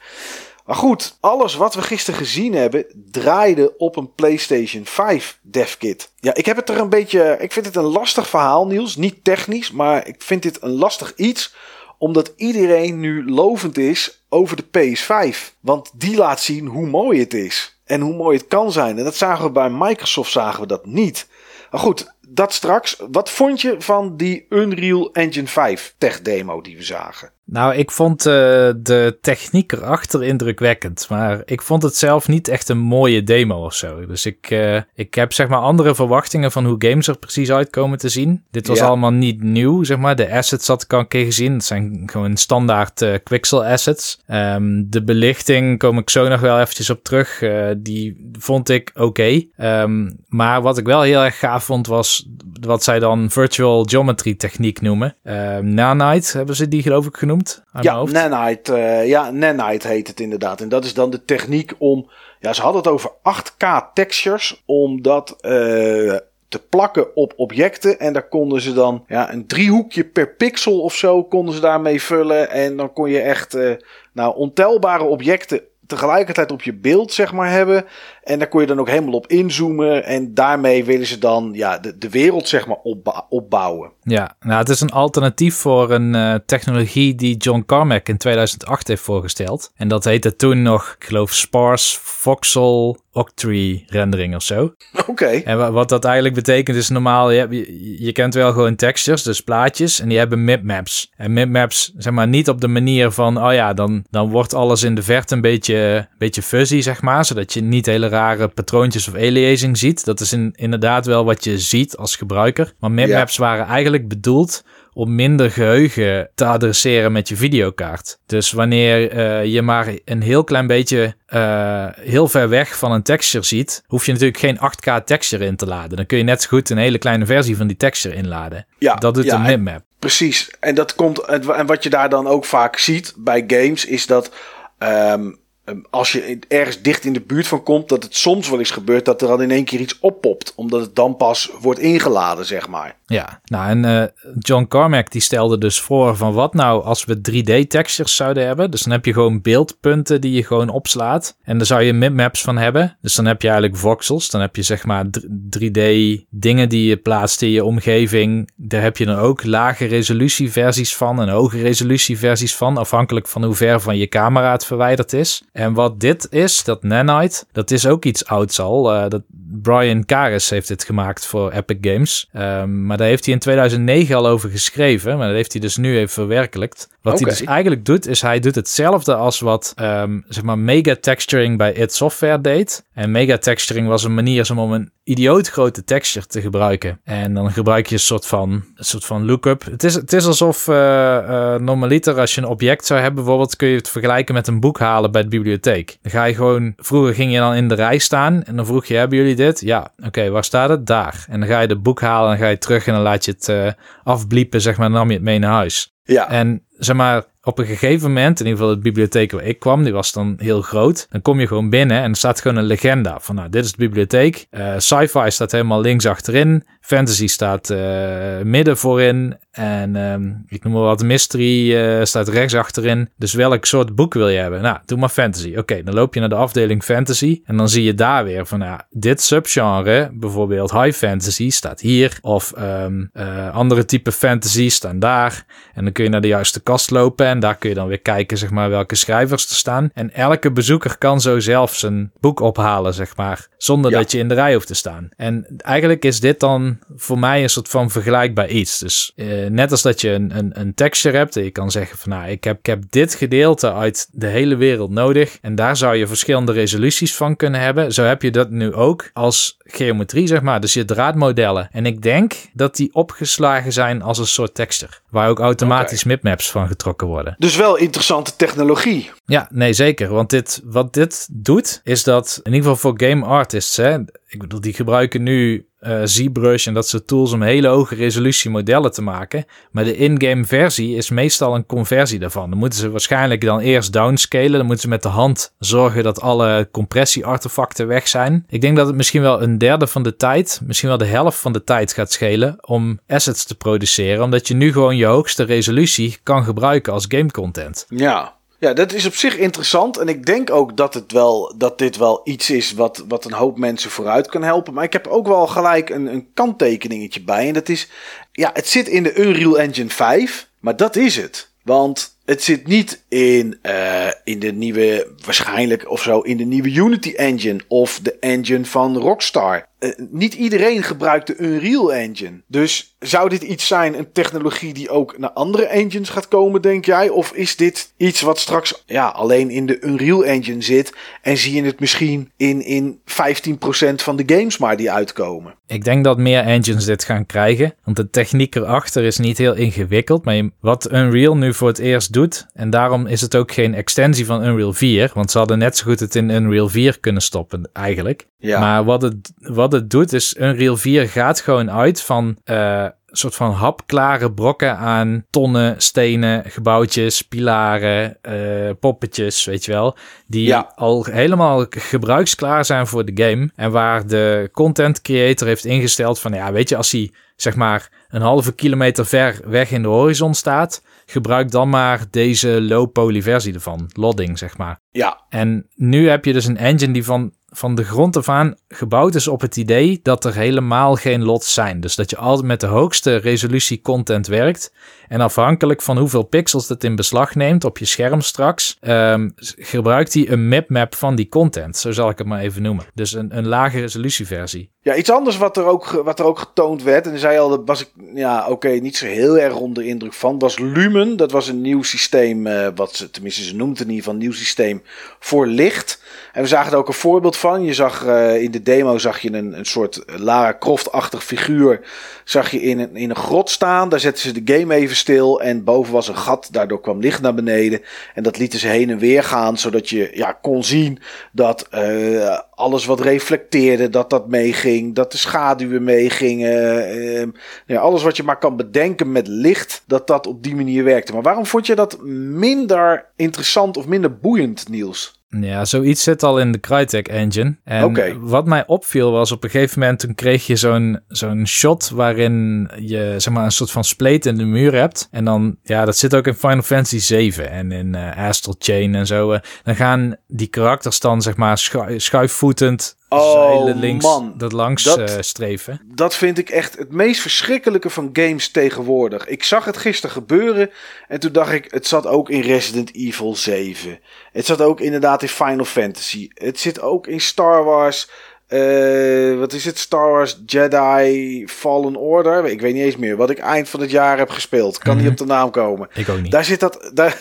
Maar goed, alles wat we gisteren gezien hebben, draaide op een PlayStation 5 devkit. Ja, ik heb het er een beetje. Ik vind het een lastig verhaal, Niels. Niet technisch, maar ik vind dit een lastig iets omdat iedereen nu lovend is over de PS5. Want die laat zien hoe mooi het is. En hoe mooi het kan zijn. En dat zagen we bij Microsoft zagen we dat niet. Maar goed, dat straks. Wat vond je van die Unreal Engine 5 tech demo die we zagen? Nou, ik vond uh, de techniek erachter indrukwekkend. Maar ik vond het zelf niet echt een mooie demo of zo. Dus ik, uh, ik heb zeg maar andere verwachtingen van hoe games er precies uitkomen te zien. Dit was allemaal niet nieuw, zeg maar. De assets had ik al een keer gezien. Het zijn gewoon standaard uh, Quixel assets. Um, de belichting kom ik zo nog wel eventjes op terug. die vond ik oké. Okay. Um, maar wat ik wel heel erg gaaf vond was wat zij dan virtual geometry techniek noemen. Um, Nanite hebben ze die geloof ik genoemd ja, Nanite, uh, ja, Nanite heet het inderdaad. En dat is dan de techniek om. Ja, ze hadden het over 8K textures. Om dat uh, te plakken op objecten. En daar konden ze dan ja, een driehoekje per pixel of zo konden ze daarmee vullen. En dan kon je echt uh, nou, ontelbare objecten tegelijkertijd op je beeld zeg maar hebben. En daar kon je dan ook helemaal op inzoomen. En daarmee willen ze dan ja, de, de wereld zeg maar opbouwen. Ja, nou het is een alternatief voor een uh, technologie die John Carmack in 2008 heeft voorgesteld. En dat heette toen nog, ik geloof, Sparse Voxel Octree rendering of zo. Oké. En wat dat eigenlijk betekent is normaal, je, je, je, kent wel gewoon textures, dus plaatjes. En die hebben mipmaps. En mipmaps, zeg maar, niet op de manier van, oh ja, dan, dan wordt alles in de verte een beetje, beetje fuzzy, zeg maar. Zodat je niet hele rare patroontjes of aliasing ziet. Dat is in, inderdaad wel wat je ziet als gebruiker. Maar mipmaps waren eigenlijk bedoeld om minder geheugen te adresseren met je videokaart. Dus wanneer uh, je maar een heel klein beetje uh, heel ver weg van een texture ziet, hoef je natuurlijk geen 8K texture in te laden. Dan kun je net zo goed een hele kleine versie van die texture inladen. Ja, dat doet ja, een mipmap. Precies. En dat komt en wat je daar dan ook vaak ziet bij games is dat um, Ehm, als je ergens dicht in de buurt van komt, dat het soms wel eens gebeurt dat er dan in één keer iets oppopt. Omdat het dan pas wordt ingeladen, zeg maar. Ja, nou en uh, John Carmack die stelde dus voor van wat nou als we 3D textures zouden hebben. Dus dan heb je gewoon beeldpunten die je gewoon opslaat. En daar zou je mipmaps van hebben. Dus dan heb je eigenlijk voxels. Dan heb je zeg maar 3D dingen die je plaatst in je omgeving. Daar heb je dan ook lage resolutie versies van en hoge resolutie versies van. Afhankelijk van hoe ver van je camera het verwijderd is. En wat dit is, dat Nanite, dat is ook iets ouds al. Uh, dat Brian Karis heeft dit gemaakt voor Epic Games. Um, maar daar heeft hij in 2009 al over geschreven. Maar dat heeft hij dus nu even verwerkelijkt. Wat hij dus eigenlijk doet, is hij doet hetzelfde als wat um, zeg maar mega texturing bij id Software deed. En mega texturing was een manier om een idioot grote texture te gebruiken. En dan gebruik je een soort van, een soort van lookup. Het is, het is alsof uh, uh, normaliter als je een object zou hebben, bijvoorbeeld kun je het vergelijken met een boek halen bij de bibliotheek. Dan ga je gewoon, vroeger ging je dan in de rij staan en dan vroeg je, hebben jullie dit? Ja, oké, waar staat het? Daar. En dan ga je het boek halen en dan ga je terug en dan laat je het uh, afbliepen, zeg maar, dan nam je het mee naar huis. Ja. En zeg maar, op een gegeven moment, in ieder geval de bibliotheek waar ik kwam, die was dan heel groot. Dan kom je gewoon binnen en er staat gewoon een legenda van, nou, dit is de bibliotheek. Uh, Sci-fi staat helemaal links achterin. Fantasy staat uh, midden voorin. En um, ik noem maar wat, mystery uh, staat rechts achterin. Dus welk soort boek wil je hebben? Nou, doe maar fantasy. Oké, dan loop je naar de afdeling fantasy. En dan zie je daar weer van, ja, dit subgenre, bijvoorbeeld high fantasy, staat hier. Of um, andere type fantasy staan daar. En dan kun je naar de juiste kast lopen. En daar kun je dan weer kijken, zeg maar, welke schrijvers er staan. En elke bezoeker kan zo zelf zijn boek ophalen, zeg maar. Zonder dat je in de rij hoeft te staan. En eigenlijk is dit dan voor mij een soort van vergelijkbaar iets. Dus uh, net als dat je een, een, een texture hebt. Je kan zeggen van, nou, ik heb, ik heb dit gedeelte uit de hele wereld nodig. En daar zou je verschillende resoluties van kunnen hebben. Zo heb je dat nu ook als geometrie, zeg maar. Dus je draadmodellen. En ik denk dat die opgeslagen zijn als een soort texture. Waar ook automatisch okay. mipmaps van getrokken worden. Dus wel interessante technologie. Ja, nee, zeker. Want dit, wat dit doet, is dat in ieder geval voor game artists, hè, ik bedoel, die gebruiken nu uh, ZBrush en dat soort tools om hele hoge resolutie modellen te maken. Maar de in-game versie is meestal een conversie daarvan. Dan moeten ze waarschijnlijk dan eerst downscalen. Dan moeten ze met de hand zorgen dat alle compressie-artefacten weg zijn. Ik denk dat het misschien wel een derde van de tijd, misschien wel de helft van de tijd gaat schelen om assets te produceren. Omdat je nu gewoon je hoogste resolutie kan gebruiken als game content. Ja, ja, dat is op zich interessant. En ik denk ook dat, het wel, dat dit wel iets is wat, wat een hoop mensen vooruit kan helpen. Maar ik heb ook wel gelijk een, een kanttekeningetje bij. En dat is, ja, het zit in de Unreal Engine 5. Maar dat is het. Want het zit niet in, uh, in de nieuwe, waarschijnlijk of zo, in de nieuwe Unity Engine of de engine van Rockstar. Uh, niet iedereen gebruikt de Unreal Engine. Dus zou dit iets zijn, een technologie die ook naar andere engines gaat komen, denk jij? Of is dit iets wat straks ja, alleen in de Unreal Engine zit en zie je het misschien in, in 15% van de games maar die uitkomen? Ik denk dat meer engines dit gaan krijgen, want de techniek erachter is niet heel ingewikkeld. Maar wat Unreal nu voor het eerst doet, en daarom is het ook geen extensie van Unreal 4, want ze hadden net zo goed het in Unreal 4 kunnen stoppen eigenlijk. Ja. Maar wat het, wat het doet is, Unreal 4 gaat gewoon uit van uh, een soort van hapklare brokken aan tonnen, stenen, gebouwtjes, pilaren, uh, poppetjes, weet je wel. Die ja. al helemaal gebruiksklaar zijn voor de game. En waar de content creator heeft ingesteld van, ja, weet je, als hij zeg maar een halve kilometer ver weg in de horizon staat, gebruik dan maar deze low poly versie ervan. Lodding, zeg maar. Ja. En nu heb je dus een engine die van, van de grond af aan gebouwd is op het idee dat er helemaal geen lots zijn. Dus dat je altijd met de hoogste resolutie content werkt. En afhankelijk van hoeveel pixels het in beslag neemt op je scherm straks, um, gebruikt hij een mapmap van die content. Zo zal ik het maar even noemen. Dus een, een lage resolutieversie. Ja, iets anders wat er ook, wat er ook getoond werd, en zei al, dat was ik ja, oké, niet zo heel erg onder indruk van, was Lumen. Dat was een nieuw systeem, uh, wat ze, tenminste ze noemt in ieder geval, een nieuw systeem voor licht. En we zagen er ook een voorbeeld van. Je zag uh, in de demo zag je een, een soort Lara Croft-achtig figuur. Zag je in een, in een grot staan. Daar zetten ze de game even stil. En boven was een gat. Daardoor kwam licht naar beneden. En dat lieten ze heen en weer gaan. Zodat je ja, kon zien dat uh, alles wat reflecteerde, dat dat meeging. Dat de schaduwen meegingen. Uh, ja, alles wat je maar kan bedenken met licht. Dat dat op die manier werkte. Maar waarom vond je dat minder interessant of minder boeiend, Niels? Ja, zoiets zit al in de Crytek engine. En okay. wat mij opviel was op een gegeven moment toen kreeg je zo'n zo'n shot waarin je zeg maar een soort van spleet in de muur hebt. En dan, ja, dat zit ook in Final Fantasy 7 en in uh, Astral Chain en zo. Uh, dan gaan die karakters dan zeg maar schu schuifvoetend Oh, links, man. dat langs Dat- eh, streven. Dat vind ik echt het meest verschrikkelijke van games tegenwoordig. Ik zag het gisteren gebeuren en toen dacht ik, het zat ook in Resident Evil 7. Het zat ook inderdaad in Final Fantasy. Het zit ook in Star Wars. Eh, wat is het? Star Wars Jedi Fallen Order. Ik weet niet eens meer. Wat ik eind van het jaar heb gespeeld. Kan Mhm. niet op de naam komen. Ik ook niet. Daar zit, dat, daar,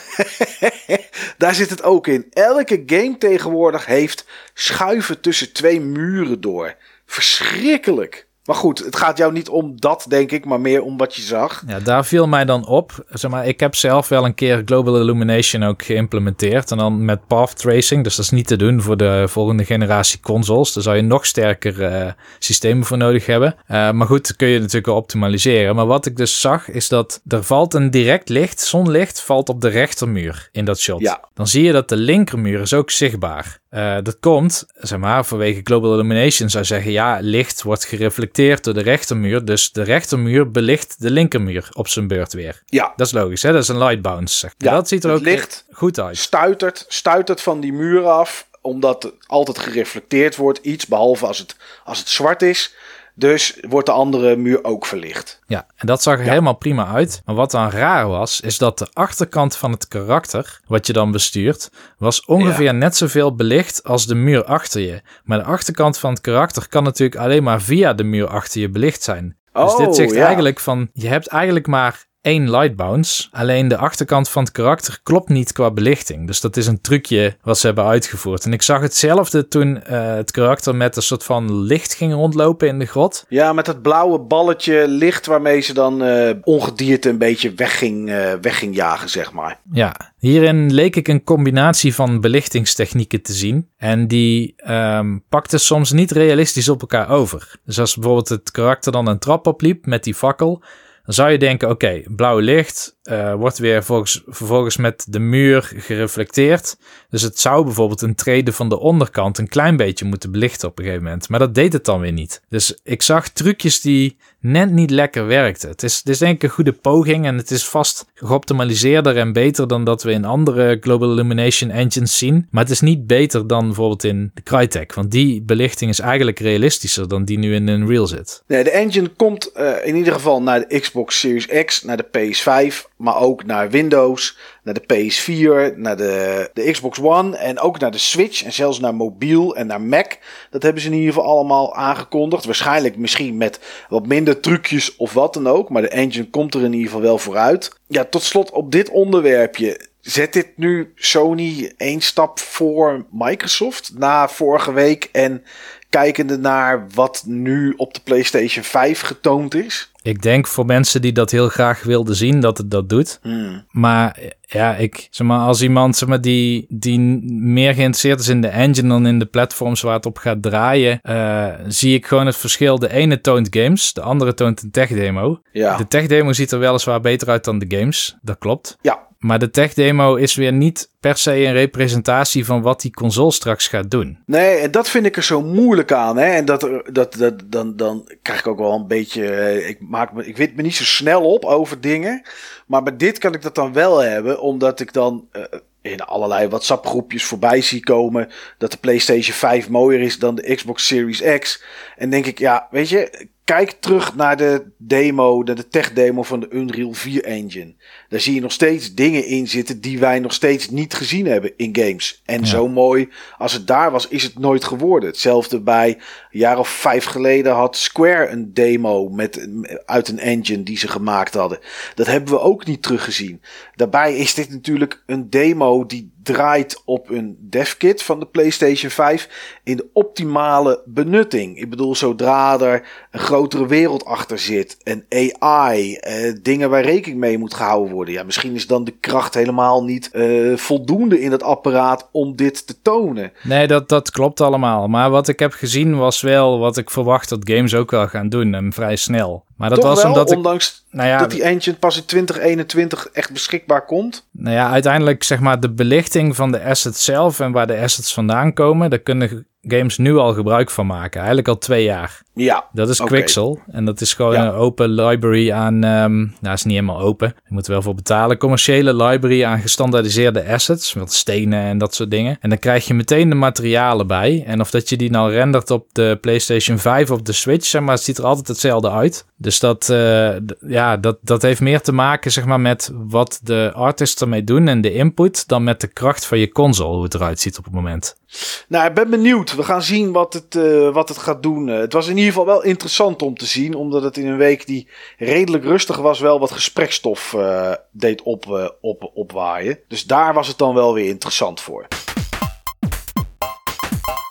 daar zit het ook in. Elke game tegenwoordig heeft schuiven tussen twee muren door. Verschrikkelijk. Maar goed, het gaat jou niet om dat, denk ik, maar meer om wat je zag. Ja, daar viel mij dan op. Zeg maar, ik heb zelf wel een keer Global Illumination ook geïmplementeerd. En dan met path tracing. Dus dat is niet te doen voor de volgende generatie consoles. Daar zou je nog sterker eh, systemen voor nodig hebben. Eh, maar goed, kun je natuurlijk wel optimaliseren. Maar wat ik dus zag, is dat er valt een direct licht, zonlicht, valt op de rechtermuur in dat shot. Ja. Dan zie je dat de linkermuur is ook zichtbaar. Eh, dat komt, zeg maar, vanwege Global Illumination zou zeggen, ja, licht wordt gereflecteerd door de rechtermuur, dus de rechtermuur belicht de linkermuur op zijn beurt weer. Ja, Dat is logisch, hè? Dat is een light bounce. Zeg. Ja, dat ziet er ook licht goed uit. stuitert, stuitert van die muur af. Omdat het altijd gereflecteerd wordt, iets. Behalve als het, als het zwart is. Dus wordt de andere muur ook verlicht. Ja, en dat zag er helemaal prima uit. Maar wat dan raar was, is dat de achterkant van het karakter, wat je dan bestuurt, was ongeveer net zoveel belicht als de muur achter je. Maar de achterkant van het karakter kan natuurlijk alleen maar via de muur achter je belicht zijn. Dus Oh, dit zegt ja. eigenlijk van, je hebt eigenlijk maar één light bounce. Alleen de achterkant van het karakter klopt niet qua belichting. Dus dat is een trucje wat ze hebben uitgevoerd. En ik zag hetzelfde toen eh, het karakter met een soort van licht ging rondlopen in de grot. Ja, met dat blauwe balletje licht waarmee ze dan eh ongedierte een beetje wegging, eh wegging jagen, zeg maar. Ja, hierin leek ik een combinatie van belichtingstechnieken te zien. En die ehm pakte soms niet realistisch op elkaar over. Dus als bijvoorbeeld het karakter dan een trap opliep met die fakkel. Dan zou je denken, oké, blauw licht eh, wordt weer volgens, vervolgens met de muur gereflecteerd. Dus het zou bijvoorbeeld een trede van de onderkant een klein beetje moeten belichten op een gegeven moment. Maar dat deed het dan weer niet. Dus ik zag trucjes die net niet lekker werkten. Het is, het denk ik een goede poging en het is vast geoptimaliseerder en beter dan dat we in andere Global Illumination engines zien. Maar het is niet beter dan bijvoorbeeld in de Crytek, want die belichting is eigenlijk realistischer dan die nu in Unreal zit. Nee, de engine komt eh, in ieder geval naar de Xbox Series X, naar de PS5, maar ook naar Windows, naar de PS4, naar de, de Xbox One en ook naar de Switch en zelfs naar mobiel en naar Mac. Dat hebben ze in ieder geval allemaal aangekondigd. Waarschijnlijk misschien met wat minder trucjes of wat dan ook, maar de engine komt er in ieder geval wel vooruit. Ja, tot slot op dit onderwerpje. Zet dit nu Sony één stap voor Microsoft na vorige week en kijkende naar wat nu op de PlayStation 5 getoond is? Ik denk voor mensen die dat heel graag wilden zien dat het dat doet. Hmm. Maar ja, ik zeg maar, als iemand zeg maar, die, die meer geïnteresseerd is in de engine dan in de platforms waar het op gaat draaien, eh, zie ik gewoon het verschil. De ene toont games, de andere toont een tech demo. Ja. De tech demo ziet er weliswaar beter uit dan de games, dat klopt. Ja. Maar de tech demo is weer niet per se een representatie van wat die console straks gaat doen. Nee, en dat vind ik er zo moeilijk aan. Hè? En dat, dat, dat, dan, dan krijg ik ook wel een beetje. eh, Ik, maak ik weet me niet zo snel op over dingen. Maar met dit kan ik dat dan wel hebben, omdat ik dan. eh, in allerlei WhatsApp-groepjes voorbij zie komen. dat de PlayStation 5 mooier is dan de Xbox Series X. En denk ik, ja, weet je. Kijk terug naar de demo, naar de tech-demo van de Unreal 4 engine. Daar zie je nog steeds dingen in zitten die wij nog steeds niet gezien hebben in games. En Ja. zo mooi als het daar was, is het nooit geworden. Hetzelfde bij een jaar of vijf geleden had Square een demo met, uit een engine die ze gemaakt hadden. Dat hebben we ook niet teruggezien. Daarbij is dit natuurlijk een demo die draait op een devkit van de PlayStation 5 in de optimale benutting. Ik bedoel, zodra er een grotere wereld achter zit, een AI, eh, dingen waar rekening mee moet gehouden worden. Ja, misschien is dan de kracht helemaal niet eh, voldoende in het apparaat om dit te tonen. Nee, dat, dat klopt allemaal. Maar wat ik heb gezien was wel wat ik verwacht dat games ook wel gaan doen en vrij snel. Maar dat Toch was wel, omdat ik. ondanks Nou ja, dat die engine pas in 2021 echt beschikbaar komt. Nou ja, uiteindelijk zeg maar de belichting van de assets zelf en waar de assets vandaan komen, daar kunnen games nu al gebruik van maken. Eigenlijk al twee jaar. Ja. Dat is. Quixel. En dat is gewoon Ja. een open library aan... ehm nou, is niet helemaal open. Je moet er wel voor betalen. Commerciële library aan gestandaardiseerde assets. Met stenen en dat soort dingen. En dan krijg je meteen de materialen bij. En of dat je die nou rendert op de PlayStation 5 of de Switch... Zeg maar, het ziet er altijd hetzelfde uit. Dus dat, eh, ja, dat, dat heeft meer te maken zeg maar, met wat de artists ermee doen... en de input... dan met de kracht van je console. Hoe het eruit ziet op het moment. Nou, ik ben benieuwd. We gaan zien wat het, eh, wat het gaat doen. Eh, het was in ieder geval wel interessant om te zien. Omdat het in een week die redelijk rustig was, wel wat gesprekstof eh, deed op, op, opwaaien. Dus daar was het dan wel weer interessant voor.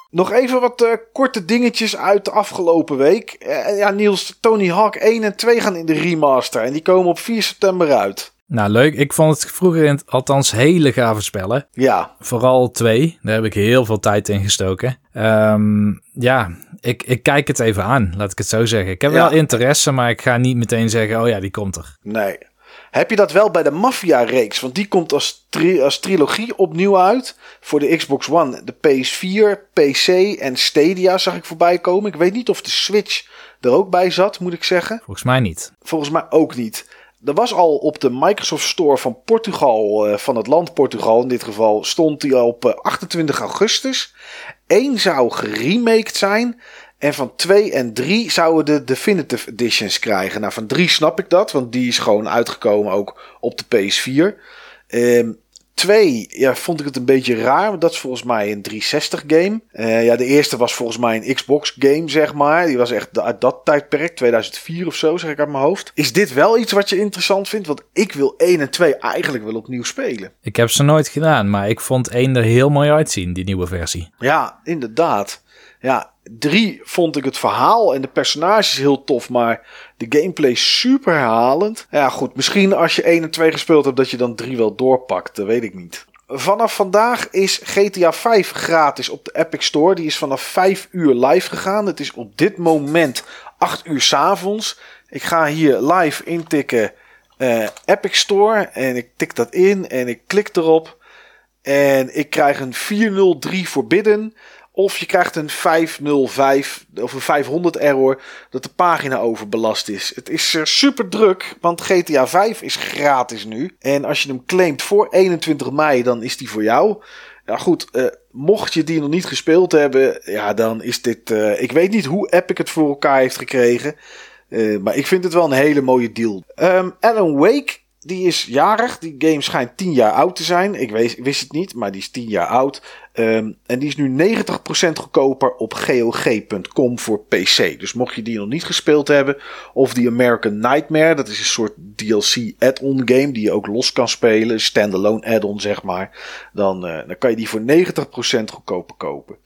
Nog even wat korte dingetjes uit de afgelopen week. Ja, Niels, Tony Hawk 1 en 2 gaan in de remaster. En die komen op 4 september uit. Nou, leuk. Ik vond het vroeger in althans hele gave spellen. Ja, Vooral twee. Daar heb ik heel veel tijd in gestoken. Ehm, ja, ik, ik kijk het even aan, laat ik het zo zeggen. Ik heb Ja. wel interesse, maar ik ga niet meteen zeggen, oh ja, die komt er. Nee. Heb je dat wel bij de Mafia-reeks? Want die komt als, tri- als trilogie opnieuw uit. Voor de Xbox One, de PS4, PC en Stadia zag ik voorbij komen. Ik weet niet of de Switch er ook bij zat, moet ik zeggen. Volgens mij niet. Volgens mij ook niet. Er was al op de Microsoft Store van Portugal, eh, van het land Portugal in dit geval, stond die op eh, 28 augustus. Eén zou geremaked zijn. En van 2 en 3 zouden de Definitive Editions krijgen. Nou, van 3 snap ik dat, want die is gewoon uitgekomen ook op de PS4. Ehm 2 ja, vond ik het een beetje raar. want Dat is volgens mij een 360 game. Eh, ja, de eerste was volgens mij een Xbox game, zeg maar. Die was echt uit dat tijdperk, 2004 of zo, zeg ik uit mijn hoofd. Is dit wel iets wat je interessant vindt? Want ik wil 1 en 2 eigenlijk wel opnieuw spelen. Ik heb ze nooit gedaan, maar ik vond één er heel mooi uitzien, die nieuwe versie. Ja, inderdaad. Ja, 3 vond ik het verhaal en de personages heel tof, maar de gameplay super herhalend. Ja, goed, misschien als je 1 en 2 gespeeld hebt, dat je dan 3 wel doorpakt. Dat weet ik niet. Vanaf vandaag is GTA 5 gratis op de Epic Store. Die is vanaf 5 uur live gegaan. Het is op dit moment 8 uur s'avonds. Ik ga hier live intikken eh, Epic Store. En ik tik dat in en ik klik erop. En ik krijg een 403 forbidden. Of je krijgt een 505 of een 500 error dat de pagina overbelast is. Het is eh, super druk, want GTA 5 is gratis nu. En als je hem claimt voor 21 mei, dan is die voor jou. Ja goed, eh, mocht je die nog niet gespeeld hebben, ja dan is dit... eh, ik weet niet hoe Epic het voor elkaar heeft gekregen. Maar ik vind het wel een hele mooie deal. Ehm, Alan Wake, die is jarig. Die game schijnt 10 jaar oud te zijn. Ik wist het niet, maar die is 10 jaar oud. Ehm, en die is nu 90% goedkoper op GOG.com voor PC. Dus mocht je die nog niet gespeeld hebben, of die American Nightmare, dat is een soort DLC add-on game die je ook los kan spelen, standalone add-on zeg maar, dan, eh, dan kan je die voor 90% goedkoper kopen.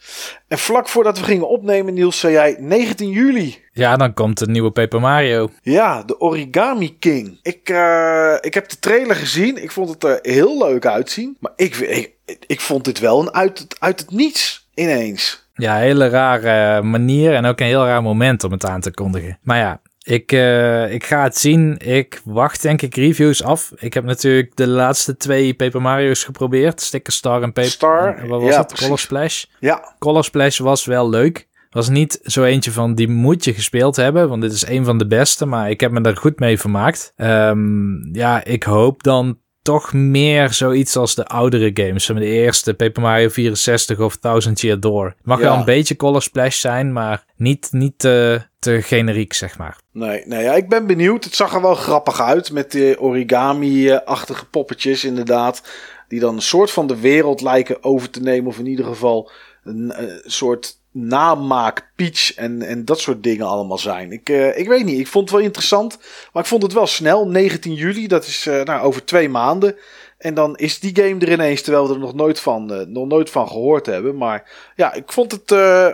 En vlak voordat we gingen opnemen, Niels, zei jij 19 juli. Ja, dan komt de nieuwe Paper Mario. Ja, de Origami King. Ik, eh, ik heb de trailer gezien. Ik vond het er heel leuk uitzien. Maar ik, ik, ik vond dit wel een uit, het- uit het niets ineens. Ja, een hele rare manier en ook een heel raar moment om het aan te kondigen. Maar ja, ik, eh, ik ga het zien. Ik wacht denk ik reviews af. Ik heb natuurlijk de laatste twee Paper Mario's geprobeerd. Sticker Star en Paper... Star, en Wat was ja, precies. Color Splash. Ja, Color Splash was wel leuk. Was niet zo eentje van die moet je gespeeld hebben, want dit is een van de beste, maar ik heb me er goed mee vermaakt. Ehm, ja, ik hoop dan toch meer zoiets als de oudere games. De eerste Paper Mario 64 of Thousand Year Door. Mag Ja. wel een beetje Color Splash zijn, maar niet, niet te, te generiek, zeg maar. nee, nee ja, ik ben benieuwd. Het zag er wel grappig uit met de origami-achtige poppetjes inderdaad. Die dan een soort van de wereld lijken over te nemen. Of in ieder geval een, eh, soort namaak Peach en, en dat soort dingen allemaal zijn. Ik, eh, ik weet niet, ik vond het wel interessant. Maar ik vond het wel snel. 19 juli, dat is eh, nou, over twee maanden. En dan is die game er ineens, terwijl we er nog nooit van, eh, nog nooit van gehoord hebben. Maar ja, ik vond het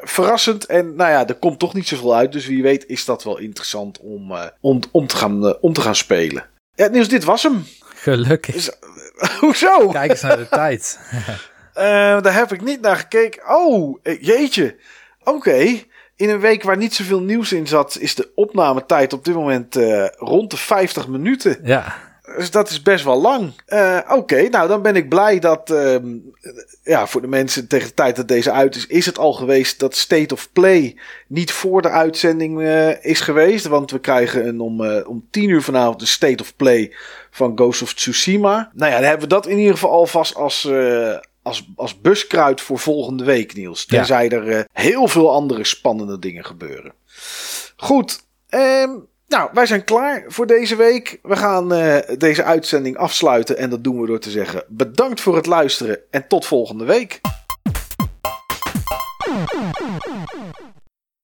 verrassend. En nou ja, er komt toch niet zoveel uit. Dus wie weet is dat wel interessant om, om, om, te, gaan, om te gaan spelen. Ja, Niels, dit was hem. Gelukkig. Is- Hoezo? Kijk eens naar de tijd. Eh, daar heb ik niet naar gekeken. Oh, eh, jeetje. Oké. In een week waar niet zoveel nieuws in zat, is de opnametijd op dit moment eh, rond de 50 minuten. Ja, dus dat is best wel lang. Uh, Oké, nou dan ben ik blij dat, ehm, ja, voor de mensen tegen de tijd dat deze uit is, is het al geweest dat State of Play niet voor de uitzending uh, is geweest. Want we krijgen een om, om tien uur vanavond de State of Play van Ghost of Tsushima. Nou ja, dan hebben we dat in ieder geval alvast als, als, als buskruid voor volgende week, Niels. Tenzij ja. er heel veel andere spannende dingen gebeuren. Goed, um, nou, wij zijn klaar voor deze week. We gaan uh, deze uitzending afsluiten. En dat doen we door te zeggen: bedankt voor het luisteren en tot volgende week.